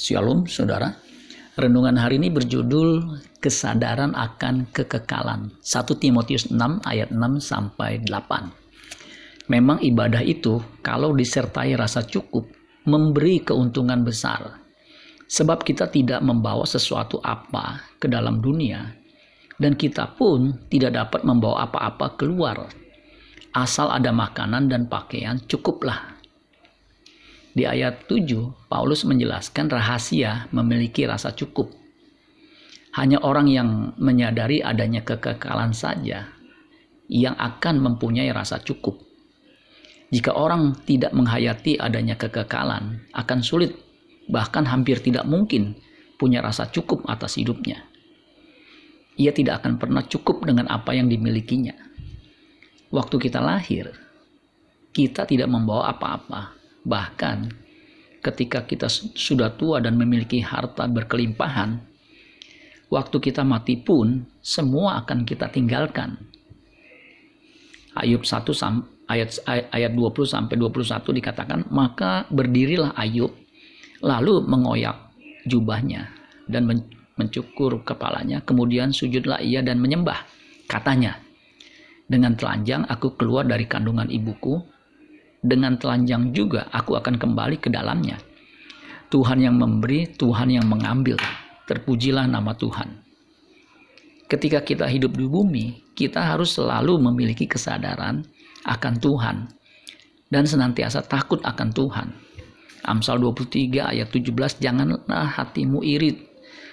Shalom saudara. Renungan hari ini berjudul kesadaran akan kekekalan. 1 Timotius 6 ayat 6 sampai 8. Memang ibadah itu kalau disertai rasa cukup memberi keuntungan besar. Sebab kita tidak membawa sesuatu apa ke dalam dunia dan kita pun tidak dapat membawa apa-apa keluar. Asal ada makanan dan pakaian cukuplah di ayat 7, Paulus menjelaskan rahasia memiliki rasa cukup. Hanya orang yang menyadari adanya kekekalan saja yang akan mempunyai rasa cukup. Jika orang tidak menghayati adanya kekekalan, akan sulit, bahkan hampir tidak mungkin punya rasa cukup atas hidupnya. Ia tidak akan pernah cukup dengan apa yang dimilikinya. Waktu kita lahir, kita tidak membawa apa-apa, Bahkan ketika kita sudah tua dan memiliki harta berkelimpahan, waktu kita mati pun semua akan kita tinggalkan. Ayub 1 ayat ayat 20 sampai 21 dikatakan, "Maka berdirilah Ayub lalu mengoyak jubahnya dan mencukur kepalanya, kemudian sujudlah ia dan menyembah." Katanya, "Dengan telanjang aku keluar dari kandungan ibuku, dengan telanjang juga aku akan kembali ke dalamnya. Tuhan yang memberi, Tuhan yang mengambil. Terpujilah nama Tuhan. Ketika kita hidup di bumi, kita harus selalu memiliki kesadaran akan Tuhan dan senantiasa takut akan Tuhan. Amsal 23 ayat 17, janganlah hatimu irit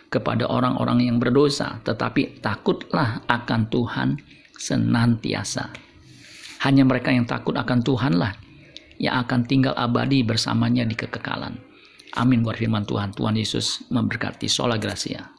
kepada orang-orang yang berdosa, tetapi takutlah akan Tuhan senantiasa. Hanya mereka yang takut akan Tuhanlah yang akan tinggal abadi bersamanya di kekekalan. Amin buat firman Tuhan. Tuhan Yesus memberkati. Sola Gracia.